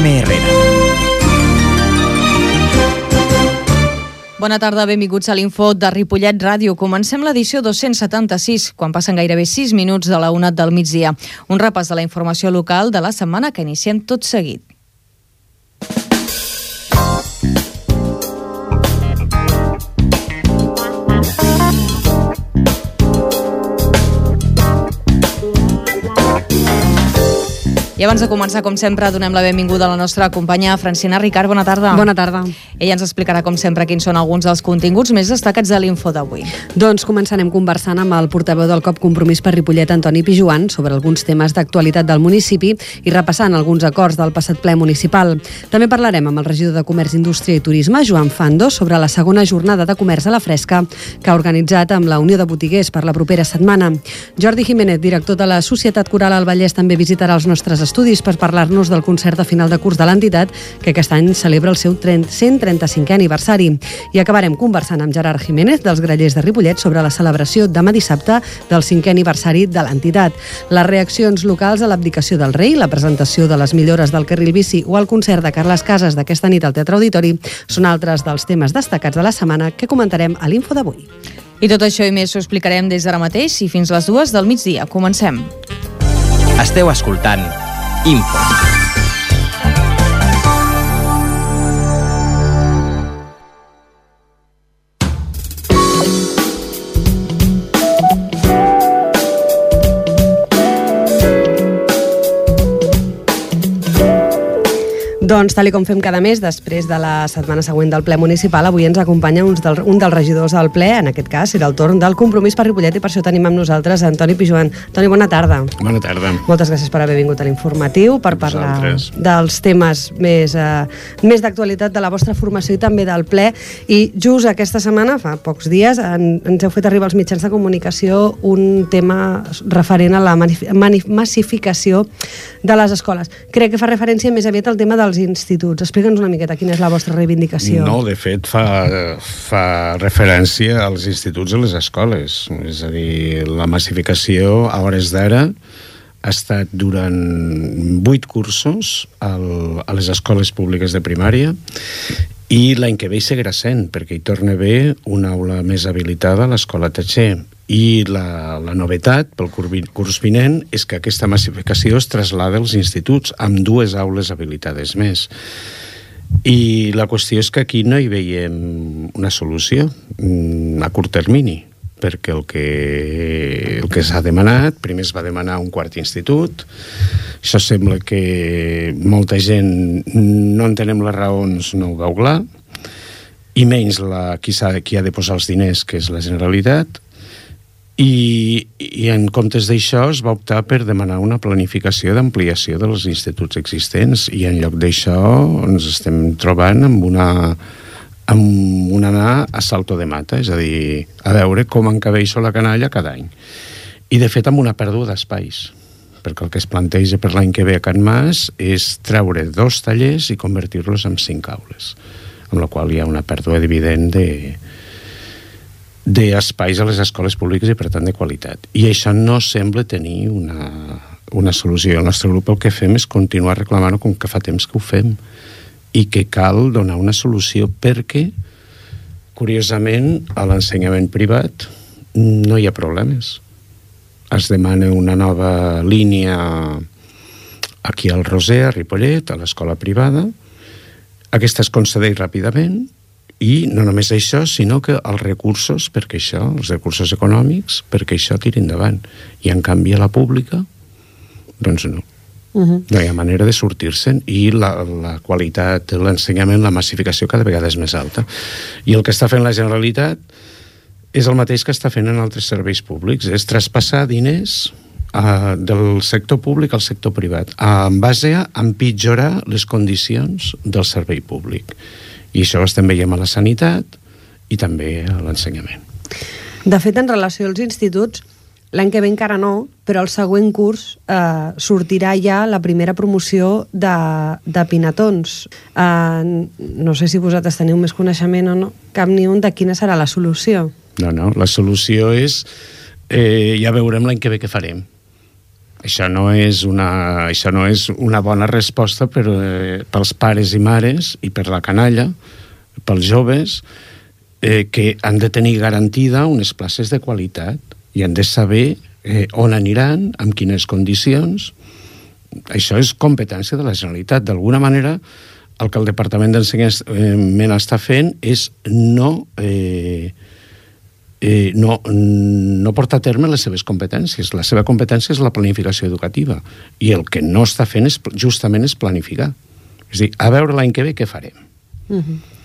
Reme Herrera. Bona tarda, benvinguts a l'Info de Ripollet Ràdio. Comencem l'edició 276, quan passen gairebé 6 minuts de la una del migdia. Un repàs de la informació local de la setmana que iniciem tot seguit. I abans de començar, com sempre, donem la benvinguda a la nostra companya Francina Ricard. Bona tarda. Bona tarda. Ella ens explicarà, com sempre, quins són alguns dels continguts més destacats de l'info d'avui. Doncs començarem conversant amb el portaveu del COP Compromís per Ripollet, Antoni Pijuan, sobre alguns temes d'actualitat del municipi i repassant alguns acords del passat ple municipal. També parlarem amb el regidor de Comerç, Indústria i Turisme, Joan Fando, sobre la segona jornada de comerç a la fresca que ha organitzat amb la Unió de Botiguers per la propera setmana. Jordi Jiménez, director de la Societat Coral al Vallès, també visitarà els nostres estudis per parlar-nos del concert de final de curs de l'entitat que aquest any celebra el seu 135è aniversari. I acabarem conversant amb Gerard Jiménez dels Grallers de Ripollet sobre la celebració demà dissabte del 5è aniversari de l'entitat. Les reaccions locals a l'abdicació del rei, la presentació de les millores del carril bici o el concert de Carles Casas d'aquesta nit al Teatre Auditori són altres dels temes destacats de la setmana que comentarem a l'info d'avui. I tot això i més ho explicarem des d'ara mateix i fins les dues del migdia. Comencem. Esteu escoltant Info. Doncs, tal com fem cada mes, després de la setmana següent del ple municipal, avui ens acompanya un, del, un dels regidors del ple, en aquest cas serà el torn del compromís per Ripollet i per això tenim amb nosaltres Antoni Pijuan. Toni, bona tarda. Bona tarda. Moltes gràcies per haver vingut a l'informatiu, per parlar Vosaltres. dels temes més, eh, més d'actualitat de la vostra formació i també del ple. I just aquesta setmana, fa pocs dies, en, ens heu fet arribar als mitjans de comunicació un tema referent a la massificació de les escoles. Crec que fa referència més aviat al tema dels instituts. Explica'ns una miqueta quina és la vostra reivindicació. No, de fet, fa, fa referència als instituts i les escoles. És a dir, la massificació a hores d'ara ha estat durant vuit cursos al, a les escoles públiques de primària i l'any que ve hi seguirà sent, perquè hi torna haver una aula més habilitada a l'escola Tatxer. I la, la novetat pel curs vinent és que aquesta massificació es traslada als instituts amb dues aules habilitades més. I la qüestió és que aquí no hi veiem una solució mm, a curt termini, perquè el que, el que s'ha demanat, primer es va demanar un quart institut, això sembla que molta gent no entenem les raons, no ho veu clar, i menys la, qui, ha, qui ha de posar els diners, que és la Generalitat, i, i en comptes d'això es va optar per demanar una planificació d'ampliació dels instituts existents i en lloc d'això ens estem trobant amb una amb un anar a salto de mata, és a dir, a veure com encabeixo la canalla cada any. I, de fet, amb una pèrdua d'espais, perquè el que es planteja per l'any que ve a Can Mas és treure dos tallers i convertir-los en cinc aules, amb la qual hi ha una pèrdua evident de, d'espais a les escoles públiques i, per tant, de qualitat. I això no sembla tenir una, una solució. El nostre grup el que fem és continuar reclamant-ho com que fa temps que ho fem i que cal donar una solució perquè, curiosament, a l'ensenyament privat no hi ha problemes. Es demana una nova línia aquí al Roser, a Ripollet, a l'escola privada. Aquesta es concedeix ràpidament i no només això, sinó que els recursos perquè això, els recursos econòmics, perquè això tiri endavant. I en canvi a la pública, doncs no. Uh -huh. No hi ha manera de sortir-se'n i la, la qualitat de l'ensenyament, la massificació cada vegada és més alta. I el que està fent la Generalitat és el mateix que està fent en altres serveis públics, és traspassar diners uh, del sector públic al sector privat, uh, en base a empitjorar les condicions del servei públic. I això ho estem veient a la sanitat i també a l'ensenyament. De fet, en relació als instituts, l'any que ve encara no, però el següent curs eh, sortirà ja la primera promoció de, de pinatons. Eh, no sé si vosaltres teniu més coneixement o no, cap ni un de quina serà la solució. No, no, la solució és... Eh, ja veurem l'any que ve què farem Això no és una, això no és una bona resposta per, eh, pels pares i mares i per la canalla, pels joves, eh, que han de tenir garantida unes places de qualitat i han de saber eh, on aniran, amb quines condicions. Això és competència de la Generalitat. D'alguna manera, el que el Departament d'Ensenyament està fent és no, eh, eh, no, no portar a terme les seves competències. La seva competència és la planificació educativa i el que no està fent és, justament és planificar. És a dir, a veure l'any que ve què farem. Mhm. -huh.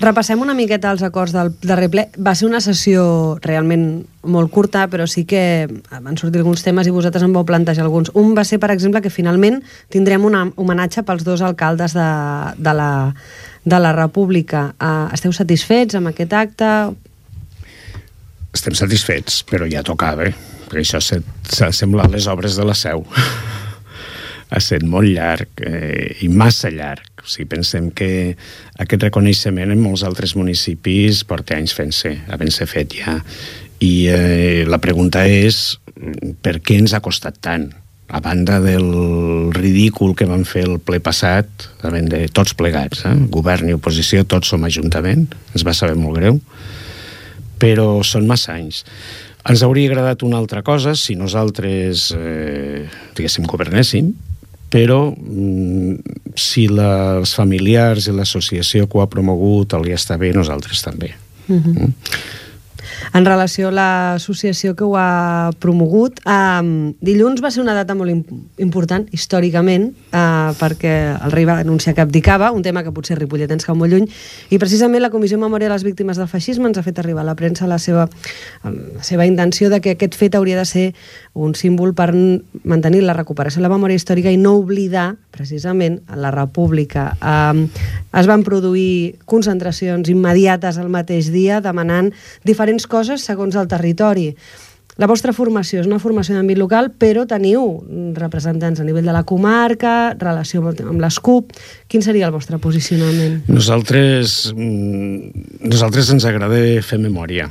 Repassem una miqueta els acords del darrer ple. Va ser una sessió realment molt curta, però sí que van sortir alguns temes i vosaltres en vau plantejar alguns. Un va ser, per exemple, que finalment tindrem un homenatge pels dos alcaldes de, de, la, de la República. Uh, esteu satisfets amb aquest acte? Estem satisfets, però ja tocava, perquè això s'ha semblat les obres de la seu. ha estat molt llarg eh, i massa llarg. O sigui, pensem que aquest reconeixement en molts altres municipis porta anys fent-se, havent-se fet ja. I eh, la pregunta és per què ens ha costat tant? A banda del ridícul que van fer el ple passat, de tots plegats, eh? govern i oposició, tots som ajuntament, ens va saber molt greu, però són massa anys. Ens hauria agradat una altra cosa si nosaltres, eh, diguéssim, governéssim, però mm, si la, els familiars i l'associació que ho ha promogut el ja està bé, nosaltres també. Uh mhm. -huh. mm? En relació a l'associació que ho ha promogut, eh, dilluns va ser una data molt important, històricament, eh, perquè el rei va anunciar que abdicava, un tema que potser Ripollet ens cau molt lluny, i precisament la Comissió Memòria de les Víctimes del Feixisme ens ha fet arribar a la premsa la seva, la seva intenció de que aquest fet hauria de ser un símbol per mantenir la recuperació de la memòria històrica i no oblidar, precisament, la República. Eh, es van produir concentracions immediates al mateix dia demanant diferents coses segons el territori. La vostra formació és una formació d'àmbit local, però teniu representants a nivell de la comarca, relació amb les CUP. Quin seria el vostre posicionament? Nosaltres, mm, nosaltres ens agrada fer memòria.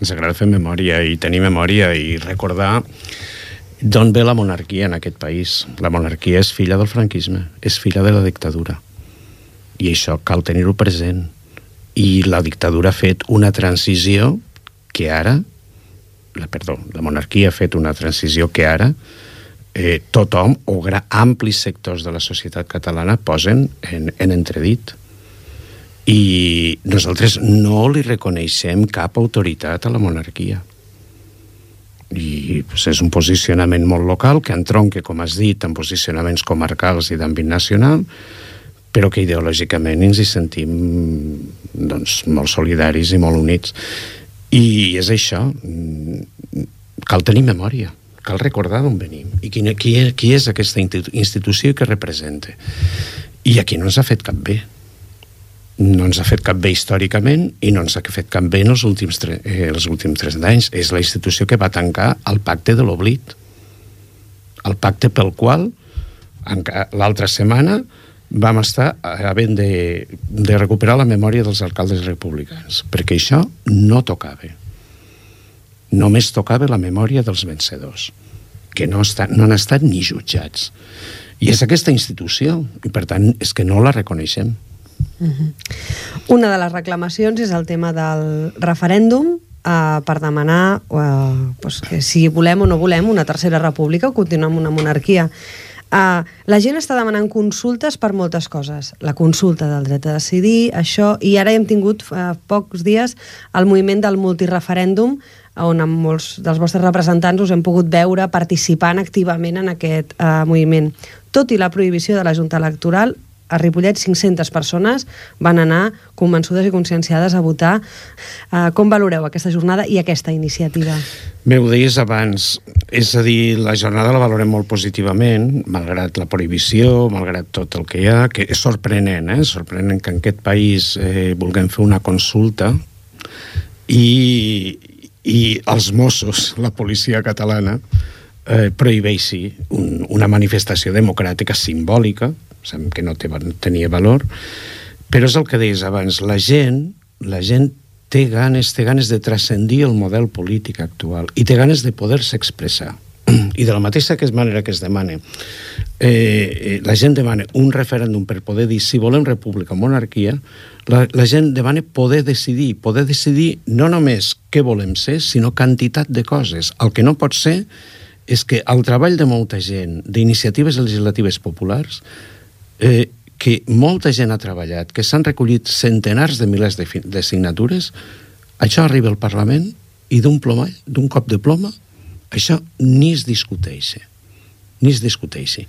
Ens agrada fer memòria i tenir memòria i recordar d'on ve la monarquia en aquest país. La monarquia és filla del franquisme, és filla de la dictadura. I això cal tenir-ho present. I la dictadura ha fet una transició que ara, la, perdó, la monarquia ha fet una transició que ara eh, tothom o gra, amplis sectors de la societat catalana posen en, en entredit. I nosaltres no li reconeixem cap autoritat a la monarquia. I pues, és un posicionament molt local que entronca, com has dit, en posicionaments comarcals i d'àmbit nacional, però que ideològicament ens hi sentim doncs, molt solidaris i molt units. I és això, mm, cal tenir memòria, cal recordar d'on venim i qui, qui, qui és aquesta institució que representa. I aquí no ens ha fet cap bé. No ens ha fet cap bé històricament i no ens ha fet cap bé en els últims, eh, els últims 30 anys. És la institució que va tancar el pacte de l'oblit. El pacte pel qual l'altra setmana vam estar havent de, de recuperar la memòria dels alcaldes republicans, perquè això no tocava. Només tocava la memòria dels vencedors, que no, està, no han estat ni jutjats. I és aquesta institució, i per tant és que no la reconeixem. Mhm. Una de les reclamacions és el tema del referèndum eh, per demanar eh, pues, que si volem o no volem una tercera república o continuar amb una monarquia. Uh, la gent està demanant consultes per moltes coses. La consulta del dret a decidir, això, i ara hem tingut uh, pocs dies el moviment del multireferèndum, on amb molts dels vostres representants us hem pogut veure participant activament en aquest uh, moviment. Tot i la prohibició de la Junta Electoral, a Ripollet 500 persones van anar convençudes i conscienciades a votar. Uh, com valoreu aquesta jornada i aquesta iniciativa? Bé, ho deies abans, és a dir, la jornada la valorem molt positivament, malgrat la prohibició, malgrat tot el que hi ha, que és sorprenent, eh? sorprenent que en aquest país eh, vulguem fer una consulta i, i els Mossos, la policia catalana, eh, prohibeixi un, una manifestació democràtica simbòlica, sabem que no té, tenia valor, però és el que deies abans, la gent, la gent té ganes, té ganes de transcendir el model polític actual i té ganes de poder-se expressar. I de la mateixa que manera que es demana, eh, la gent demana un referèndum per poder dir si volem república o monarquia, la, la gent demana poder decidir, poder decidir no només què volem ser, sinó quantitat de coses. El que no pot ser és que el treball de molta gent, d'iniciatives legislatives populars, eh, que molta gent ha treballat, que s'han recollit centenars de milers de, de signatures, això arriba al Parlament i d'un ploma, d'un cop de ploma, això ni es discuteix. Ni es discuteix.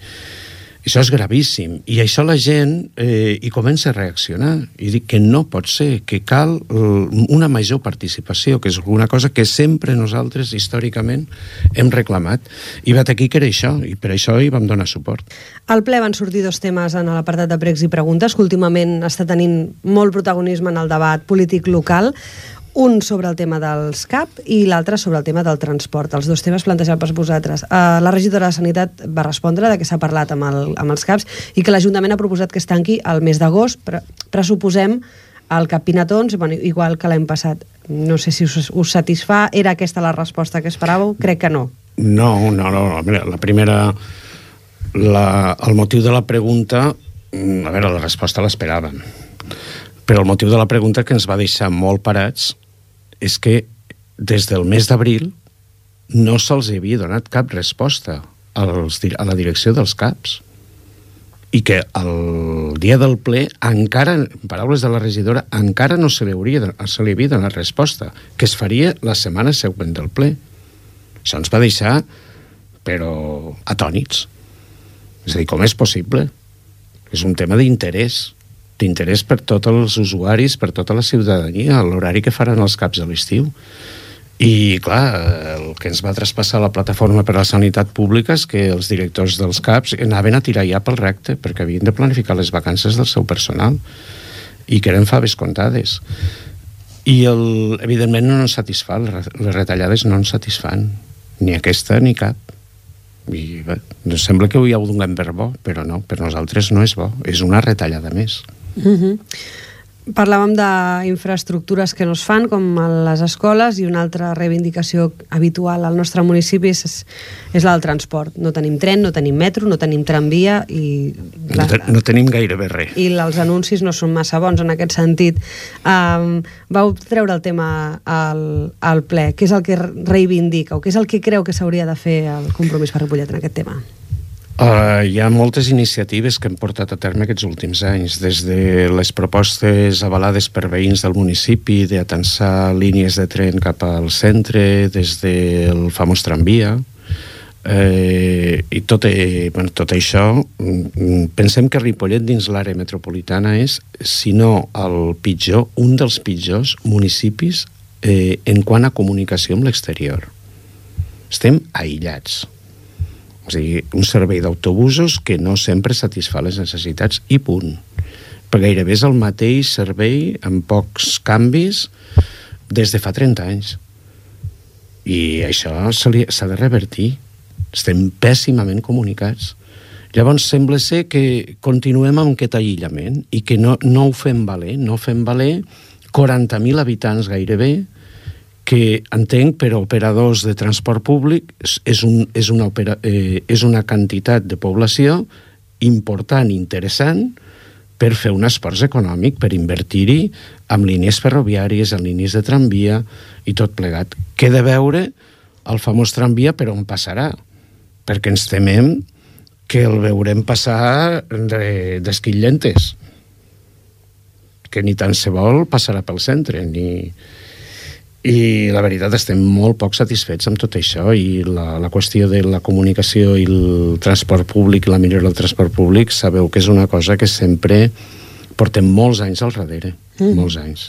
Això és gravíssim. I això la gent eh, hi comença a reaccionar i dir que no pot ser, que cal una major participació, que és una cosa que sempre nosaltres històricament hem reclamat. I vet aquí que era això, i per això hi vam donar suport. Al ple van sortir dos temes en l'apartat de pregs i preguntes, que últimament està tenint molt protagonisme en el debat polític local un sobre el tema dels CAP i l'altre sobre el tema del transport. Els dos temes plantejats per vosaltres. Uh, la regidora de Sanitat va respondre de que s'ha parlat amb, el, amb els CAPs i que l'Ajuntament ha proposat que es tanqui el mes d'agost. Pre pressuposem el Cap Pinatons, bueno, igual que l'any passat. No sé si us, us satisfà. Era aquesta la resposta que esperàveu? Crec que no. No, no, no. Mira, la primera... La, el motiu de la pregunta... Mm, a veure, la resposta l'esperàvem. Però el motiu de la pregunta que ens va deixar molt parats és que des del mes d'abril no se'ls havia donat cap resposta als, a la direcció dels CAPs i que el dia del ple encara, en paraules de la regidora, encara no se li, hauria, se li havia donat resposta, que es faria la setmana següent del ple. Això ens va deixar, però, atònits. És a dir, com és possible? És un tema d'interès d'interès per tots els usuaris, per tota la ciutadania, l'horari que faran els caps de l'estiu. I, clar, el que ens va traspassar la plataforma per a la sanitat pública és que els directors dels CAPs anaven a tirar ja pel recte perquè havien de planificar les vacances del seu personal i que eren faves comptades. I, el, evidentment, no ens satisfà, les retallades no ens satisfan, ni aquesta ni cap. I bé, sembla que ho hi ha donem per bo, però no, per nosaltres no és bo, és una retallada més. Mm -hmm. Parlàvem d'infraestructures que no es fan, com a les escoles, i una altra reivindicació habitual al nostre municipi és, és la del transport. No tenim tren, no tenim metro, no tenim tramvia i... La, no, te, no tenim gairebé res. I els anuncis no són massa bons en aquest sentit. Um, vau treure el tema al, al ple. Què és el que reivindica o què és el que creu que s'hauria de fer el compromís per Ripollet en aquest tema? Uh, hi ha moltes iniciatives que hem portat a terme aquests últims anys, des de les propostes avalades per veïns del municipi d'atensar línies de tren cap al centre, des del famós tramvia, eh, i tot, eh, bueno, tot això mm, pensem que Ripollet dins l'àrea metropolitana és, si no el pitjor, un dels pitjors municipis eh, en quant a comunicació amb l'exterior. Estem aïllats és a dir, un servei d'autobusos que no sempre satisfà les necessitats i punt. Però gairebé és el mateix servei amb pocs canvis des de fa 30 anys. I això s'ha de revertir. Estem pèssimament comunicats. Llavors sembla ser que continuem amb aquest aïllament i que no, no ho fem valer, no fem valer 40.000 habitants gairebé, que entenc per operadors de transport públic és, un, és, una, opera, eh, és una quantitat de població important, interessant, per fer un esforç econòmic, per invertir-hi en línies ferroviàries, en línies de tramvia i tot plegat. Què de veure el famós tramvia per on passarà? Perquè ens temem que el veurem passar d'esquillentes, que ni tant se vol passarà pel centre, ni, i la veritat estem molt poc satisfets amb tot això i la, la qüestió de la comunicació i el transport públic i la millora del transport públic sabeu que és una cosa que sempre portem molts anys al darrere mm. molts anys.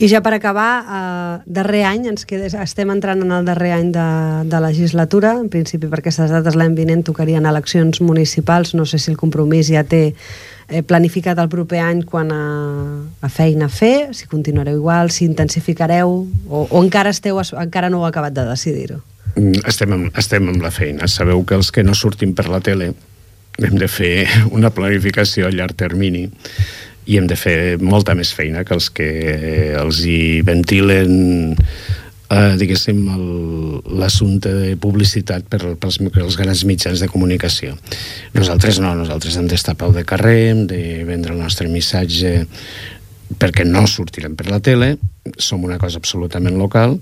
I ja per acabar, eh, darrer any, ens queda, estem entrant en el darrer any de, de legislatura, en principi per aquestes dates l'any vinent tocarien eleccions municipals, no sé si el compromís ja té eh, planificat el proper any quan a, a feina a fer, si continuareu igual, si intensificareu, o, o encara, esteu, encara no heu acabat de decidir-ho? Mm, estem amb, estem amb la feina. Sabeu que els que no surtin per la tele hem de fer una planificació a llarg termini i hem de fer molta més feina que els que els hi ventilen eh, diguéssim, l'assumpte de publicitat per, pels, pels grans mitjans de comunicació. Nosaltres no, nosaltres hem d'estar peu de carrer, hem de vendre el nostre missatge perquè no sortirem per la tele, som una cosa absolutament local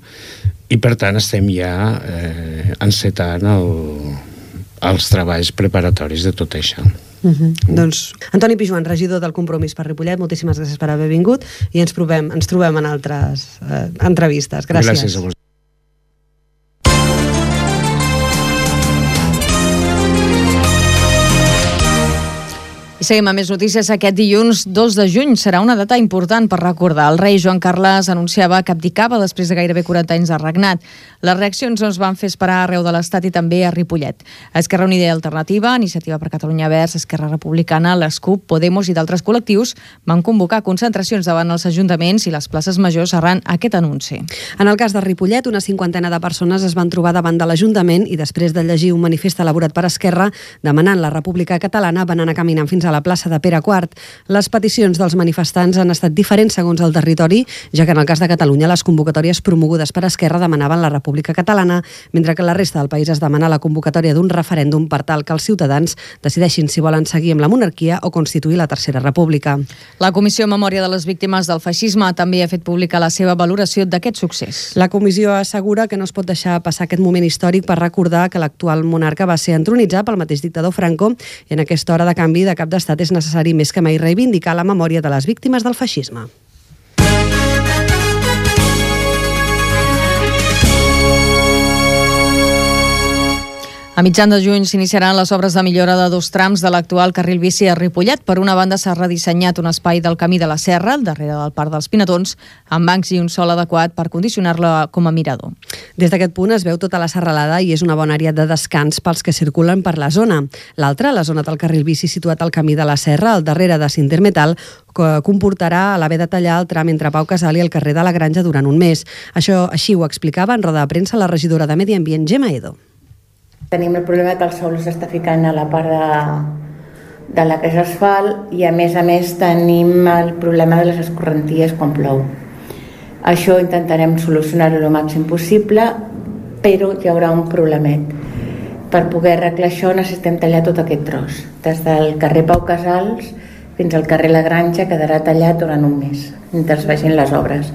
i per tant estem ja eh, encetant el, els treballs preparatoris de tot això. Uh mhm. -huh. Doncs Antoni Pijuan, regidor del Compromís per Ripollet, moltíssimes gràcies per haver vingut i ens, provem, ens trobem en altres eh, entrevistes. Gràcies. Gràcies a vosaltres. I seguim amb més notícies. Aquest dilluns 2 de juny serà una data important per recordar. El rei Joan Carles anunciava que abdicava després de gairebé 40 anys de regnat. Les reaccions ens van fer esperar arreu de l'Estat i també a Ripollet. Esquerra Unida i Alternativa, Iniciativa per Catalunya Verds, Esquerra Republicana, l'ESCUP, Podemos i d'altres col·lectius van convocar concentracions davant els ajuntaments i les places majors arran aquest anunci. En el cas de Ripollet, una cinquantena de persones es van trobar davant de l'Ajuntament i després de llegir un manifest elaborat per Esquerra demanant la República Catalana van anar caminant fins a a la plaça de Pere IV. Les peticions dels manifestants han estat diferents segons el territori, ja que en el cas de Catalunya les convocatòries promogudes per Esquerra demanaven la República Catalana, mentre que la resta del país es demana la convocatòria d'un referèndum per tal que els ciutadans decideixin si volen seguir amb la monarquia o constituir la Tercera República. La Comissió Memòria de les Víctimes del Feixisme també ha fet pública la seva valoració d'aquest succés. La comissió assegura que no es pot deixar passar aquest moment històric per recordar que l'actual monarca va ser entronitzat pel mateix dictador Franco i en aquesta hora de canvi de cap de d'Estat és necessari més que mai reivindicar la memòria de les víctimes del feixisme. A mitjan de juny s'iniciaran les obres de millora de dos trams de l'actual carril bici a Ripollet. Per una banda s'ha redissenyat un espai del camí de la Serra, darrere del Parc dels Pinatons, amb bancs i un sol adequat per condicionar-la com a mirador. Des d'aquest punt es veu tota la serralada i és una bona àrea de descans pels que circulen per la zona. L'altra, la zona del carril bici situat al camí de la Serra, al darrere de Cintermetal, que comportarà l'haver de tallar el tram entre Pau Casal i el carrer de la Granja durant un mes. Això així ho explicava en roda de premsa la regidora de Medi Ambient, Gemma Edo. Tenim el problema que el sol s'està ficant a la part de, de la que és asfalt i a més a més tenim el problema de les escorrenties quan plou. Això intentarem solucionar-ho el màxim possible, però hi haurà un problemet. Per poder arreglar això necessitem tallar tot aquest tros. Des del carrer Pau Casals fins al carrer La Granja quedarà tallat durant un mes, mentre es vegin les obres.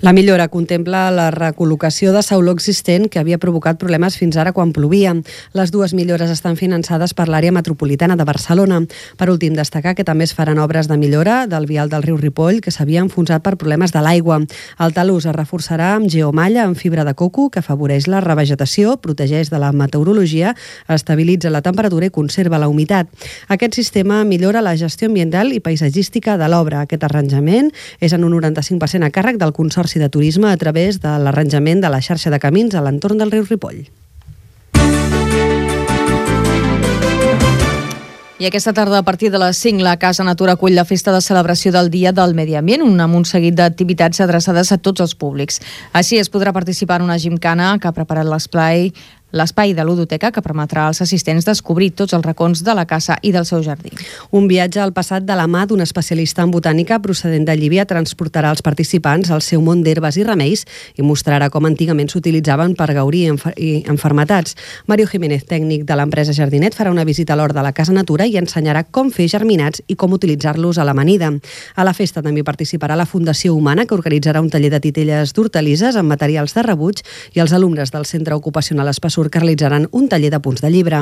La millora contempla la recol·locació de sauló existent que havia provocat problemes fins ara quan plovia. Les dues millores estan finançades per l'àrea metropolitana de Barcelona. Per últim, destacar que també es faran obres de millora del vial del riu Ripoll que s'havia enfonsat per problemes de l'aigua. El talús es reforçarà amb geomalla amb fibra de coco que afavoreix la revegetació, protegeix de la meteorologia, estabilitza la temperatura i conserva la humitat. Aquest sistema millora la gestió ambiental i paisatgística de l'obra. Aquest arranjament és en un 95% a càrrec del Consorci Consorci de Turisme a través de l'arranjament de la xarxa de camins a l'entorn del riu Ripoll. I aquesta tarda, a partir de les 5, la Casa Natura acull la festa de celebració del Dia del Medi Ambient, amb un seguit d'activitats adreçades a tots els públics. Així es podrà participar en una gimcana que ha preparat l'esplai l'espai de l'Udoteca que permetrà als assistents descobrir tots els racons de la casa i del seu jardí. Un viatge al passat de la mà d'un especialista en botànica procedent de Llívia transportarà els participants al seu món d'herbes i remeis i mostrarà com antigament s'utilitzaven per gaurir i enfermetats. Mario Jiménez, tècnic de l'empresa Jardinet, farà una visita a l'hort de la Casa Natura i ensenyarà com fer germinats i com utilitzar-los a l'amanida. A la festa també participarà la Fundació Humana, que organitzarà un taller de titelles d'hortalisses amb materials de rebuig i els alumnes del Centre Ocupacional Espaçó Sur que realitzaran un taller de punts de llibre.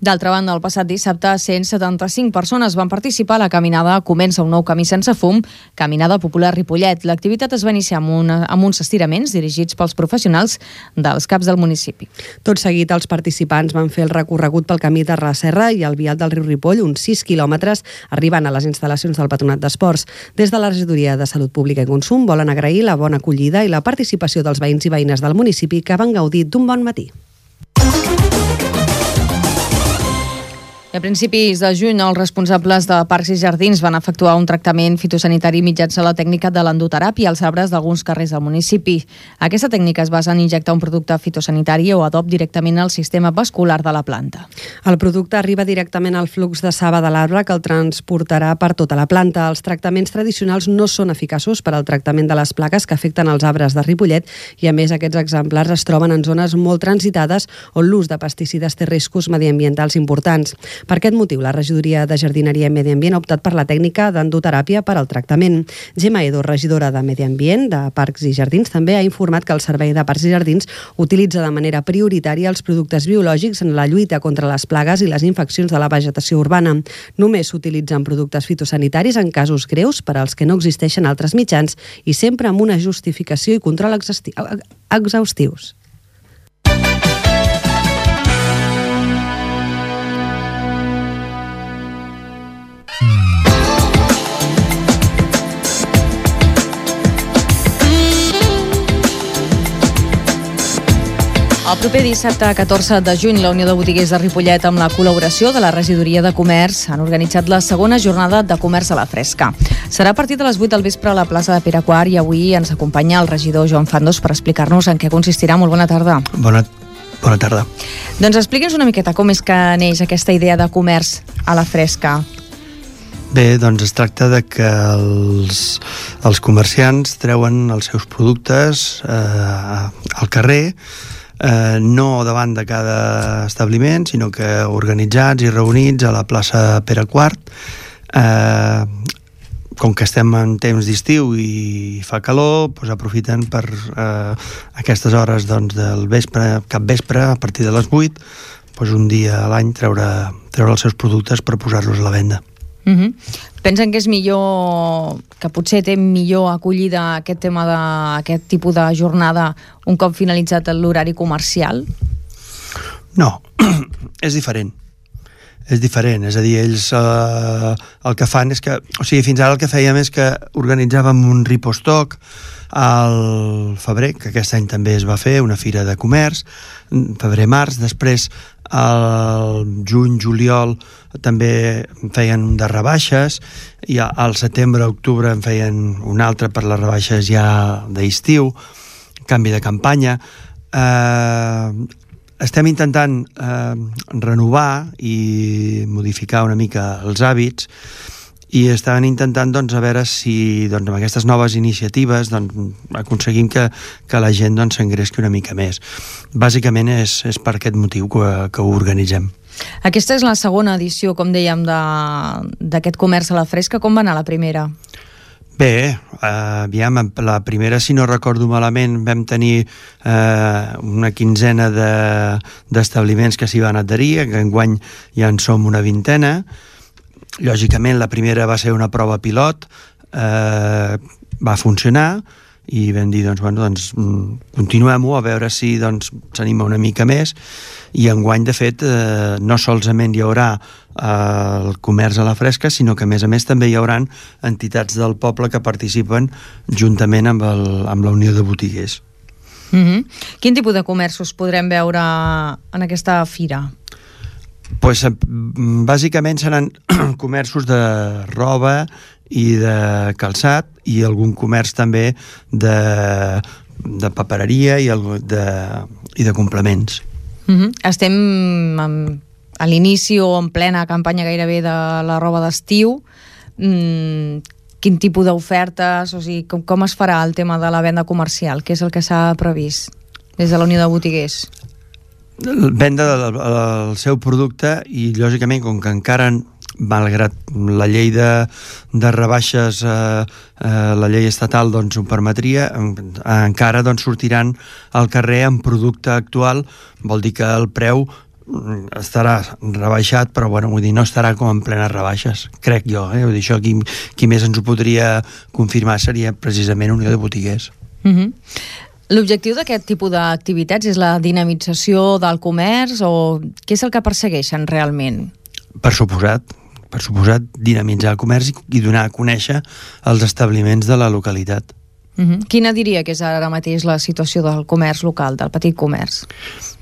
D'altra banda, el passat dissabte, 175 persones van participar a la caminada Comença un nou camí sense fum, Caminada Popular Ripollet. L'activitat es va iniciar amb, una, amb uns estiraments dirigits pels professionals dels caps del municipi. Tot seguit, els participants van fer el recorregut pel camí de Serra i el vial del riu Ripoll, uns 6 quilòmetres, arribant a les instal·lacions del Patronat d'Esports. Des de la Regidoria de Salut Pública i Consum volen agrair la bona acollida i la participació dels veïns i veïnes del municipi que van gaudir d'un bon matí. I a principis de juny, els responsables de Parcs i Jardins van efectuar un tractament fitosanitari mitjançant la tècnica de l'endoteràpia als arbres d'alguns carrers del municipi. Aquesta tècnica es basa en injectar un producte fitosanitari o adob directament al sistema vascular de la planta. El producte arriba directament al flux de saba de l'arbre que el transportarà per tota la planta. Els tractaments tradicionals no són eficaços per al tractament de les plaques que afecten els arbres de Ripollet i, a més, aquests exemplars es troben en zones molt transitades on l'ús de pesticides té riscos mediambientals importants. Per aquest motiu, la regidoria de Jardineria i Medi Ambient ha optat per la tècnica d'endoteràpia per al tractament. Gemma Edo, regidora de Medi Ambient de Parcs i Jardins, també ha informat que el Servei de Parcs i Jardins utilitza de manera prioritària els productes biològics en la lluita contra les plagues i les infeccions de la vegetació urbana. Només s'utilitzen productes fitosanitaris en casos greus per als que no existeixen altres mitjans i sempre amb una justificació i control exhaustius. El proper dissabte 14 de juny, la Unió de Botiguers de Ripollet, amb la col·laboració de la Regidoria de Comerç, han organitzat la segona jornada de comerç a la fresca. Serà a partir de les 8 del vespre a la plaça de Pere Quart i avui ens acompanya el regidor Joan Fandos per explicar-nos en què consistirà. Molt bona tarda. Bona, bona tarda. Doncs expliqui'ns una miqueta com és que neix aquesta idea de comerç a la fresca. Bé, doncs es tracta de que els, els comerciants treuen els seus productes eh, al carrer eh, no davant de cada establiment, sinó que organitzats i reunits a la plaça Pere Quart. Eh, com que estem en temps d'estiu i fa calor, doncs aprofiten per eh, aquestes hores doncs, del vespre, cap vespre, a partir de les 8, doncs un dia a l'any treure, treure els seus productes per posar-los a la venda. Uh -huh. Pensen que és millor, que potser té millor acollida aquest tema d'aquest tipus de jornada un cop finalitzat l'horari comercial? No, és diferent. És diferent, és a dir, ells eh, el que fan és que... O sigui, fins ara el que fèiem és que organitzàvem un ripostoc al febrer, que aquest any també es va fer, una fira de comerç, febrer-març, després al juny-juliol també feien un de rebaixes i al setembre-octubre en feien un altre per les rebaixes ja d'estiu canvi de campanya. Eh, estem intentant eh, renovar i modificar una mica els hàbits i estaven intentant doncs, a veure si doncs, amb aquestes noves iniciatives doncs, aconseguim que, que la gent doncs, s'engresqui una mica més. Bàsicament és, és per aquest motiu que, que ho organitzem. Aquesta és la segona edició, com dèiem, d'aquest comerç a la fresca. Com va anar la primera? Bé, eh, aviam, la primera, si no recordo malament, vam tenir eh, una quinzena d'establiments de, que s'hi van adherir, que enguany ja en som una vintena, Lògicament, la primera va ser una prova pilot, eh, va funcionar, i vam dir, doncs, bueno, doncs mm, continuem-ho a veure si doncs, s'anima una mica més i enguany, de fet, eh, no solament hi haurà eh, el comerç a la fresca, sinó que a més a més també hi haurà entitats del poble que participen juntament amb, el, amb la Unió de Botiguers. Mm -hmm. Quin tipus de comerços podrem veure en aquesta fira? Pues, bàsicament seran comerços de roba i de calçat i algun comerç també de, de papereria i, el, de, i de complements. Mm -hmm. Estem en, a l'inici o en plena campanya gairebé de la roba d'estiu. Mm, quin tipus d'ofertes, o sigui, com, com es farà el tema de la venda comercial? Què és el que s'ha previst des de la Unió de Botiguers? Venda del, del seu producte i lògicament com que encara malgrat la llei de, de rebaixes eh, eh, la llei estatal doncs ho permetria encara doncs sortiran al carrer amb producte actual vol dir que el preu mm, estarà rebaixat, però bueno, vull dir, no estarà com en plenes rebaixes, crec jo. Eh? Vull dir, això qui, qui més ens ho podria confirmar seria precisament Unió de Botiguers. Mm -hmm. L'objectiu d'aquest tipus d'activitats és la dinamització del comerç o què és el que persegueixen realment? Per suposat, per suposat, dinamitzar el comerç i donar a conèixer els establiments de la localitat. Uh mhm. -huh. Quina diria que és ara mateix la situació del comerç local, del petit comerç?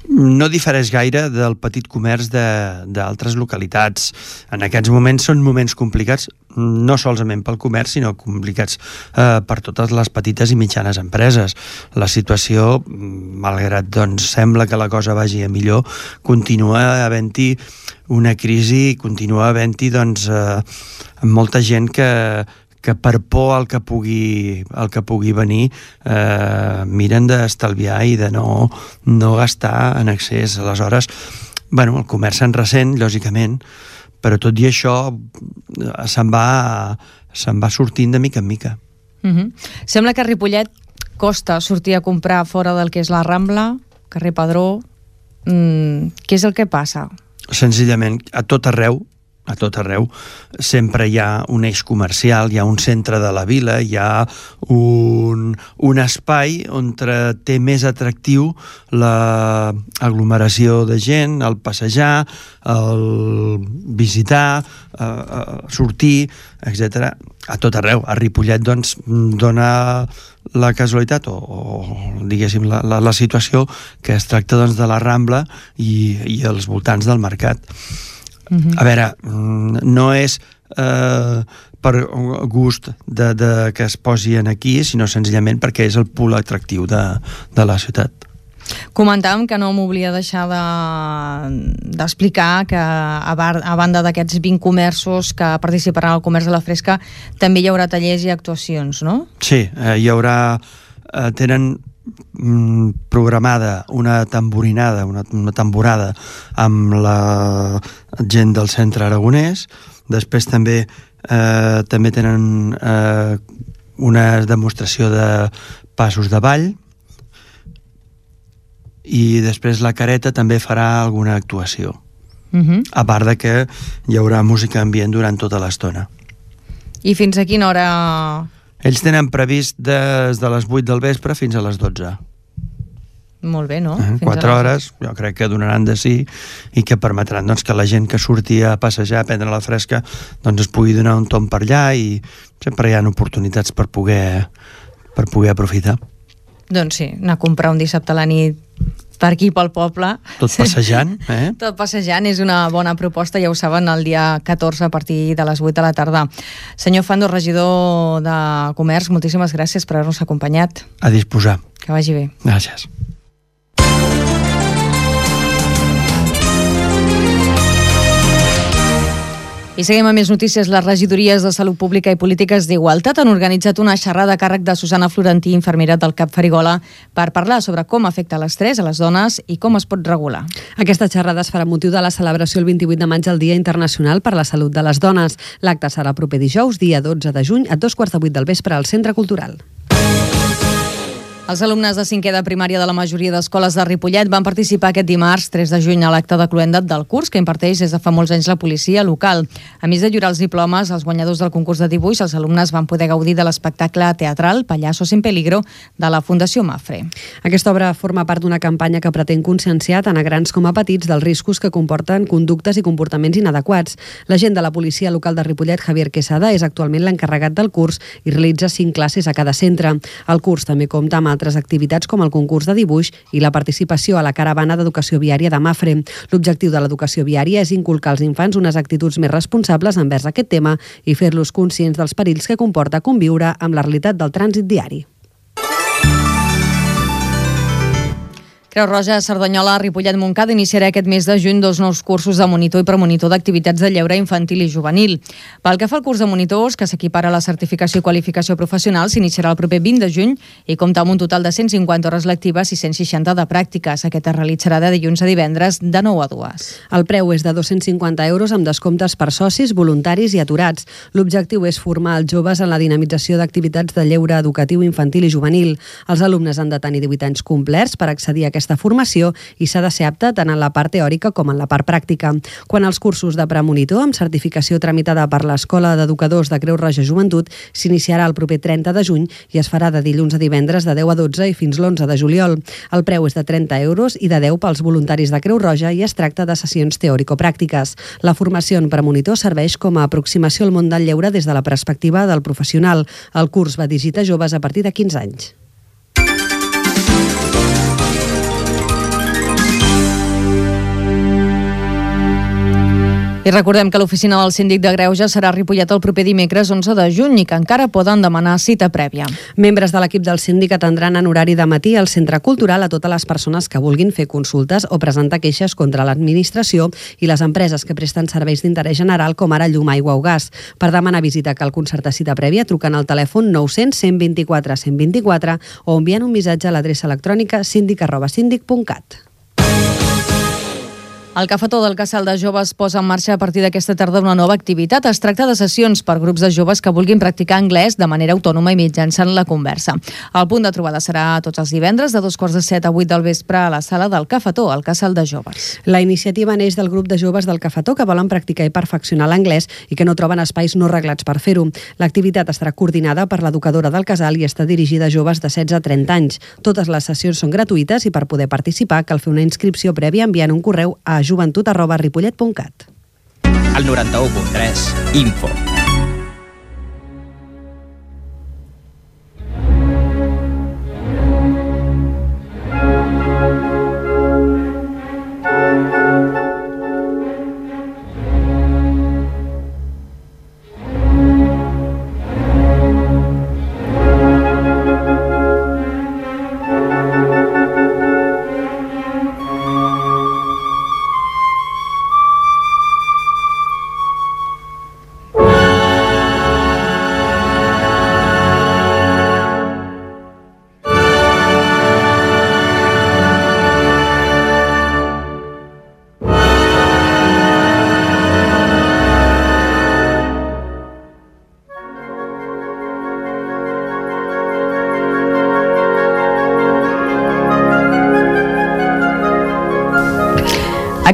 No difereix gaire del petit comerç d'altres localitats. En aquests moments són moments complicats, no solament pel comerç, sinó complicats eh, per totes les petites i mitjanes empreses. La situació, malgrat doncs, sembla que la cosa vagi a millor, continua havent-hi una crisi, continua havent-hi doncs, eh, molta gent que, que per por al que pugui, al que pugui venir eh, miren d'estalviar i de no, no gastar en excés. Aleshores, bueno, el comerç en recent, lògicament, però tot i això eh, se'n va, se va sortint de mica en mica. Mhm. -huh. Sembla que a Ripollet costa sortir a comprar fora del que és la Rambla, carrer Padró. Mm, què és el que passa? Senzillament, a tot arreu a tot arreu, sempre hi ha un eix comercial, hi ha un centre de la vila, hi ha un, un espai on té més atractiu l'aglomeració de gent, el passejar, el visitar, eh, eh, sortir, etc. A tot arreu. A Ripollet, doncs, dona la casualitat o, o diguéssim, la, la, la situació que es tracta doncs, de la Rambla i, i els voltants del mercat. Uh -huh. A veure, mm, no és eh, per gust de, de que es posi en aquí, sinó senzillament perquè és el punt atractiu de, de la ciutat. Comentàvem que no m'obliga deixar d'explicar de, que a, bar, a banda d'aquests 20 comerços que participaran al comerç de la fresca també hi haurà tallers i actuacions, no? Sí, eh, hi haurà... Eh, tenen programada una tamborinada, una, una tamborada amb la gent del centre aragonès. Després també eh, també tenen eh, una demostració de passos de ball i després la careta també farà alguna actuació. Uh -huh. A part de que hi haurà música ambient durant tota l'estona. I fins a quina hora ells tenen previst des de les 8 del vespre fins a les 12. Molt bé, no? Eh, 4 hores, jo crec que donaran de sí i que permetran doncs, que la gent que surti a passejar, a prendre la fresca, doncs es pugui donar un tom per allà i sempre hi ha oportunitats per poder, per poder aprofitar. Doncs sí, anar a comprar un dissabte a la nit per aquí pel poble. Tot passejant, eh? Tot passejant, és una bona proposta, ja ho saben, el dia 14 a partir de les 8 de la tarda. Senyor Fando, regidor de Comerç, moltíssimes gràcies per haver-nos acompanyat. A disposar. Que vagi bé. Gràcies. I seguim amb més notícies. Les regidories de Salut Pública i Polítiques d'Igualtat han organitzat una xerrada a càrrec de Susana Florentí, infermera del CAP Farigola, per parlar sobre com afecta l'estrès a les dones i com es pot regular. Aquesta xerrada es farà motiu de la celebració el 28 de maig del Dia Internacional per la Salut de les Dones. L'acte serà el proper dijous, dia 12 de juny, a dos quarts de vuit del vespre al Centre Cultural. Els alumnes de cinquè de primària de la majoria d'escoles de Ripollet van participar aquest dimarts, 3 de juny, a l'acte de cloendat del curs que imparteix des de fa molts anys la policia local. A més de lliurar els diplomes als guanyadors del concurs de dibuix, els alumnes van poder gaudir de l'espectacle teatral Pallassos en peligro de la Fundació Mafre. Aquesta obra forma part d'una campanya que pretén conscienciar tant a grans com a petits dels riscos que comporten conductes i comportaments inadequats. L'agent de la policia local de Ripollet, Javier Quesada, és actualment l'encarregat del curs i realitza cinc classes a cada centre. El curs també compta amb altres activitats com el concurs de dibuix i la participació a la caravana d'educació viària de Mafre. L'objectiu de l'educació viària és inculcar als infants unes actituds més responsables envers aquest tema i fer-los conscients dels perills que comporta conviure amb la realitat del trànsit diari. Creu Roja, Cerdanyola, Ripollet, Montcada iniciarà aquest mes de juny dos nous cursos de monitor i premonitor d'activitats de lleure infantil i juvenil. Pel que fa al curs de monitors, que s'equipara a la certificació i qualificació professional, s'iniciarà el proper 20 de juny i compta amb un total de 150 hores lectives i 160 de pràctiques. Aquest es realitzarà de dilluns a divendres de 9 a 2. El preu és de 250 euros amb descomptes per socis, voluntaris i aturats. L'objectiu és formar els joves en la dinamització d'activitats de lleure educatiu infantil i juvenil. Els alumnes han de tenir 18 anys complerts per accedir a aquesta formació i s'ha de ser apte tant en la part teòrica com en la part pràctica. Quan els cursos de premonitor, amb certificació tramitada per l'Escola d'Educadors de Creu Roja Joventut, s'iniciarà el proper 30 de juny i es farà de dilluns a divendres de 10 a 12 i fins l'11 de juliol. El preu és de 30 euros i de 10 pels voluntaris de Creu Roja i es tracta de sessions teòrico-pràctiques. La formació en premonitor serveix com a aproximació al món del lleure des de la perspectiva del professional. El curs va dirigit a joves a partir de 15 anys. I recordem que l'oficina del síndic de Greuges serà Ripollet el proper dimecres 11 de juny i que encara poden demanar cita prèvia. Membres de l'equip del síndic atendran en horari de matí al Centre Cultural a totes les persones que vulguin fer consultes o presentar queixes contra l'administració i les empreses que presten serveis d'interès general com ara llum, aigua o gas. Per demanar visita cal concertar cita prèvia trucant al telèfon 900 124 124 o enviant un missatge a l'adreça electrònica síndic.cat. El Cafetó del Casal de Joves posa en marxa a partir d'aquesta tarda una nova activitat. Es tracta de sessions per grups de joves que vulguin practicar anglès de manera autònoma i mitjançant la conversa. El punt de trobada serà tots els divendres de dos quarts de set a vuit del vespre a la sala del Cafetó, al Casal de Joves. La iniciativa neix del grup de joves del Cafetó que volen practicar i perfeccionar l'anglès i que no troben espais no reglats per fer-ho. L'activitat estarà coordinada per l'educadora del casal i està dirigida a joves de 16 a 30 anys. Totes les sessions són gratuïtes i per poder participar cal fer una inscripció prèvia enviant un correu a joventut arroba ripollet.cat. El 91.3 Info.